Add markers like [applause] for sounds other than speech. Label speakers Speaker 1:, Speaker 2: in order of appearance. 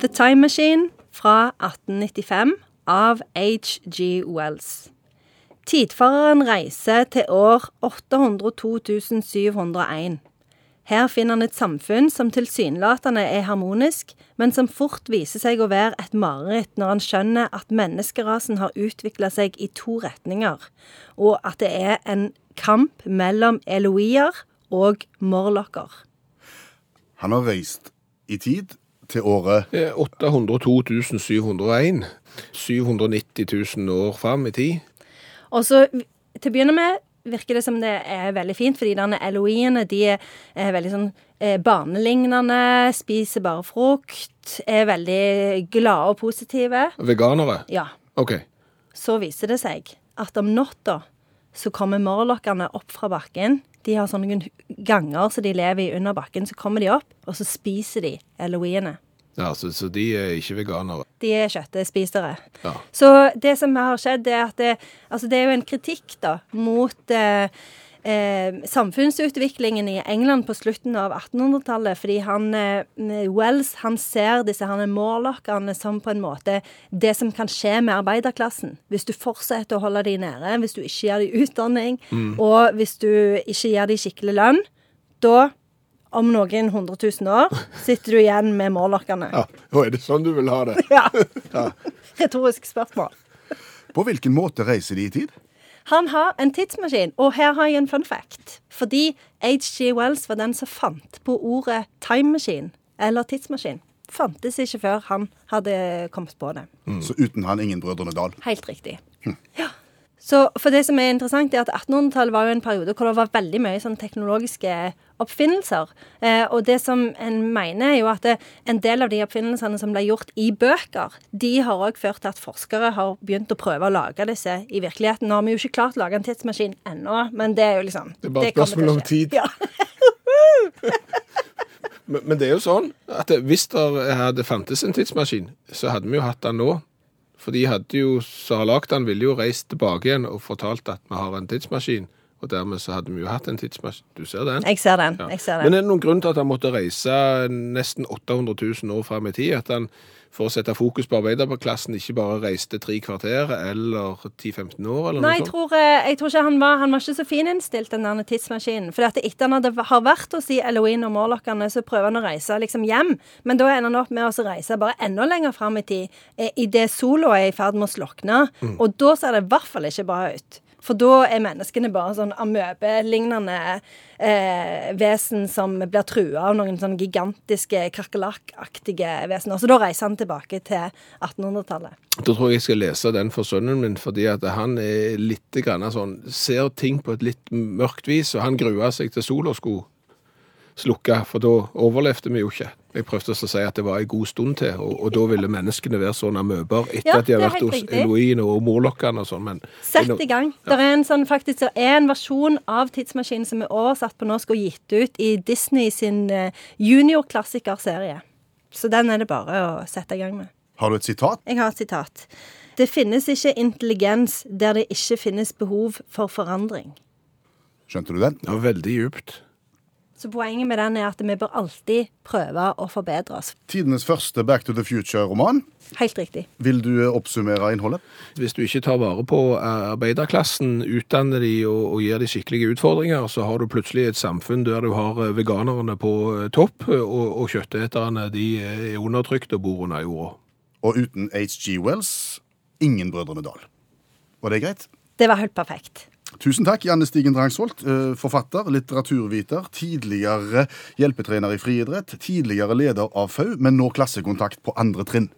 Speaker 1: The Time Machine fra 1895 av H.G. Wells. Tidfareren reiser til år 802701. Her finner han et samfunn som tilsynelatende er harmonisk, men som fort viser seg å være et mareritt når han skjønner at menneskerasen har utvikla seg i to retninger, og at det er en kamp mellom eloier og morlocker.
Speaker 2: Han har reist i tid til året
Speaker 3: Eh, 802 701. 790 000 år fram i tid.
Speaker 1: Og så til å begynne med virker det som det er veldig fint, fordi denne eloiene de er, er veldig sånn eh, barnelignende, spiser bare frukt, er veldig glade og positive.
Speaker 3: Veganere?
Speaker 1: Ja.
Speaker 3: OK.
Speaker 1: Så viser det seg at om natta så kommer morlokkene opp fra bakken. De har sånne ganger så de lever i under bakken. Så kommer de opp, og så spiser de eloiene.
Speaker 3: Ja, så, så de er ikke veganere.
Speaker 1: De er kjøttespisere.
Speaker 3: Ja.
Speaker 1: Så det som har skjedd, er at det, altså det er jo en kritikk da, mot eh, eh, samfunnsutviklingen i England på slutten av 1800-tallet. Fordi han, eh, Wells han ser disse morlockene som på en måte det som kan skje med arbeiderklassen. Hvis du fortsetter å holde de nede, hvis du ikke gir de utdanning, og hvis du ikke gir de skikkelig lønn, da om noen hundre tusen år sitter du igjen med morlockene.
Speaker 3: Ja, og er det sånn du vil ha det? [laughs]
Speaker 1: Ja. Retorisk spørsmål.
Speaker 2: På hvilken måte reiser de i tid?
Speaker 1: Han har en tidsmaskin, og her har jeg en fun fact. Fordi H.G. Wells var den som fant på ordet time machine, eller tidsmaskin. Fantes ikke før han hadde kommet på det.
Speaker 2: Så uten han ingen Brødrene Dal.
Speaker 1: Helt riktig. Ja. Så for det som er interessant, er at 1800-tallet var jo en periode hvor det var veldig mye sånn teknologiske oppfinnelser. Eh, og det som en mener, er jo at det, en del av de oppfinnelsene som ble gjort i bøker, de har òg ført til at forskere har begynt å prøve å lage disse i virkeligheten. Nå har vi jo ikke klart å lage en tidsmaskin ennå, men det er jo liksom
Speaker 3: Det er bare et spørsmål om tid.
Speaker 1: Ja. [laughs]
Speaker 3: Men, men det er jo sånn at hvis det hadde fantes en tidsmaskin, så hadde vi jo hatt den nå. For de hadde jo, som har lagd den, ville jo reist tilbake igjen og fortalt at vi har en tidsmaskin. Og dermed så hadde vi jo hatt en tidsmaskin. Du ser den?
Speaker 1: Jeg ser den.
Speaker 3: Ja.
Speaker 1: jeg ser den.
Speaker 3: Men er det noen grunn til at han måtte reise nesten 800 000 år fram i tid? At han for å sette fokus på arbeiderklassen ikke bare reiste tre kvarter eller 10-15 år? eller
Speaker 1: Nei,
Speaker 3: noe sånt?
Speaker 1: Nei, jeg, jeg tror ikke han var Han var ikke så fininnstilt, den der tidsmaskinen. For etter han hadde, har vært hos de Eloine og Morlockene, så prøver han å reise liksom hjem. Men da ender han opp med å reise bare enda lenger fram i tid, eh, idet sola er i ferd med å slokne.
Speaker 3: Mm.
Speaker 1: Og da ser det i hvert fall ikke bra ut. For da er menneskene bare sånn amøbelignende eh, vesen som blir trua av noen sånn gigantiske kakerlakkaktige vesener. Så da reiser han tilbake til 1800-tallet.
Speaker 3: Da tror jeg jeg skal lese den for sønnen min, fordi at han er litt grann sånn, ser ting på et litt mørkt vis, og han gruer seg til sola skulle slukke, for da overlevde vi jo ikke. Jeg prøvde å si at det var en god stund til, og, og da ville menneskene være sånne amøber etter
Speaker 1: Ja,
Speaker 3: at de har vært hos Eloine og morlockene og sånn, men
Speaker 1: Sett i gang. Det er en sånn, faktisk, det er en versjon av Tidsmaskinen som er oversatt på norsk og gitt ut i Disney sin eh, juniorklassikerserie. Så den er det bare å sette i gang med.
Speaker 2: Har du et sitat?
Speaker 1: Jeg har et sitat. Det finnes ikke intelligens der det ikke finnes behov for forandring.
Speaker 2: Skjønte du den?
Speaker 3: det var veldig djupt.
Speaker 1: Så poenget med den er at vi bør alltid prøve å forbedre oss.
Speaker 2: Tidenes første Back to the Future-roman.
Speaker 1: Helt riktig.
Speaker 2: Vil du eh, oppsummere innholdet?
Speaker 3: Hvis du ikke tar vare på arbeiderklassen, utdanner de og, og gir de skikkelige utfordringer, så har du plutselig et samfunn der du har eh, veganerne på eh, topp, og, og kjøtteterne de er undertrykt og bor under jorda.
Speaker 2: Og uten H.G. Wells ingen Brødrene Dal. Var det greit?
Speaker 1: Det var helt perfekt.
Speaker 2: Tusen takk, Janne Stigen Drangsvold, eh, forfatter, litteraturviter, tidligere hjelpetrener i friidrett, tidligere leder av FAU, men nå klassekontakt på andre trinn.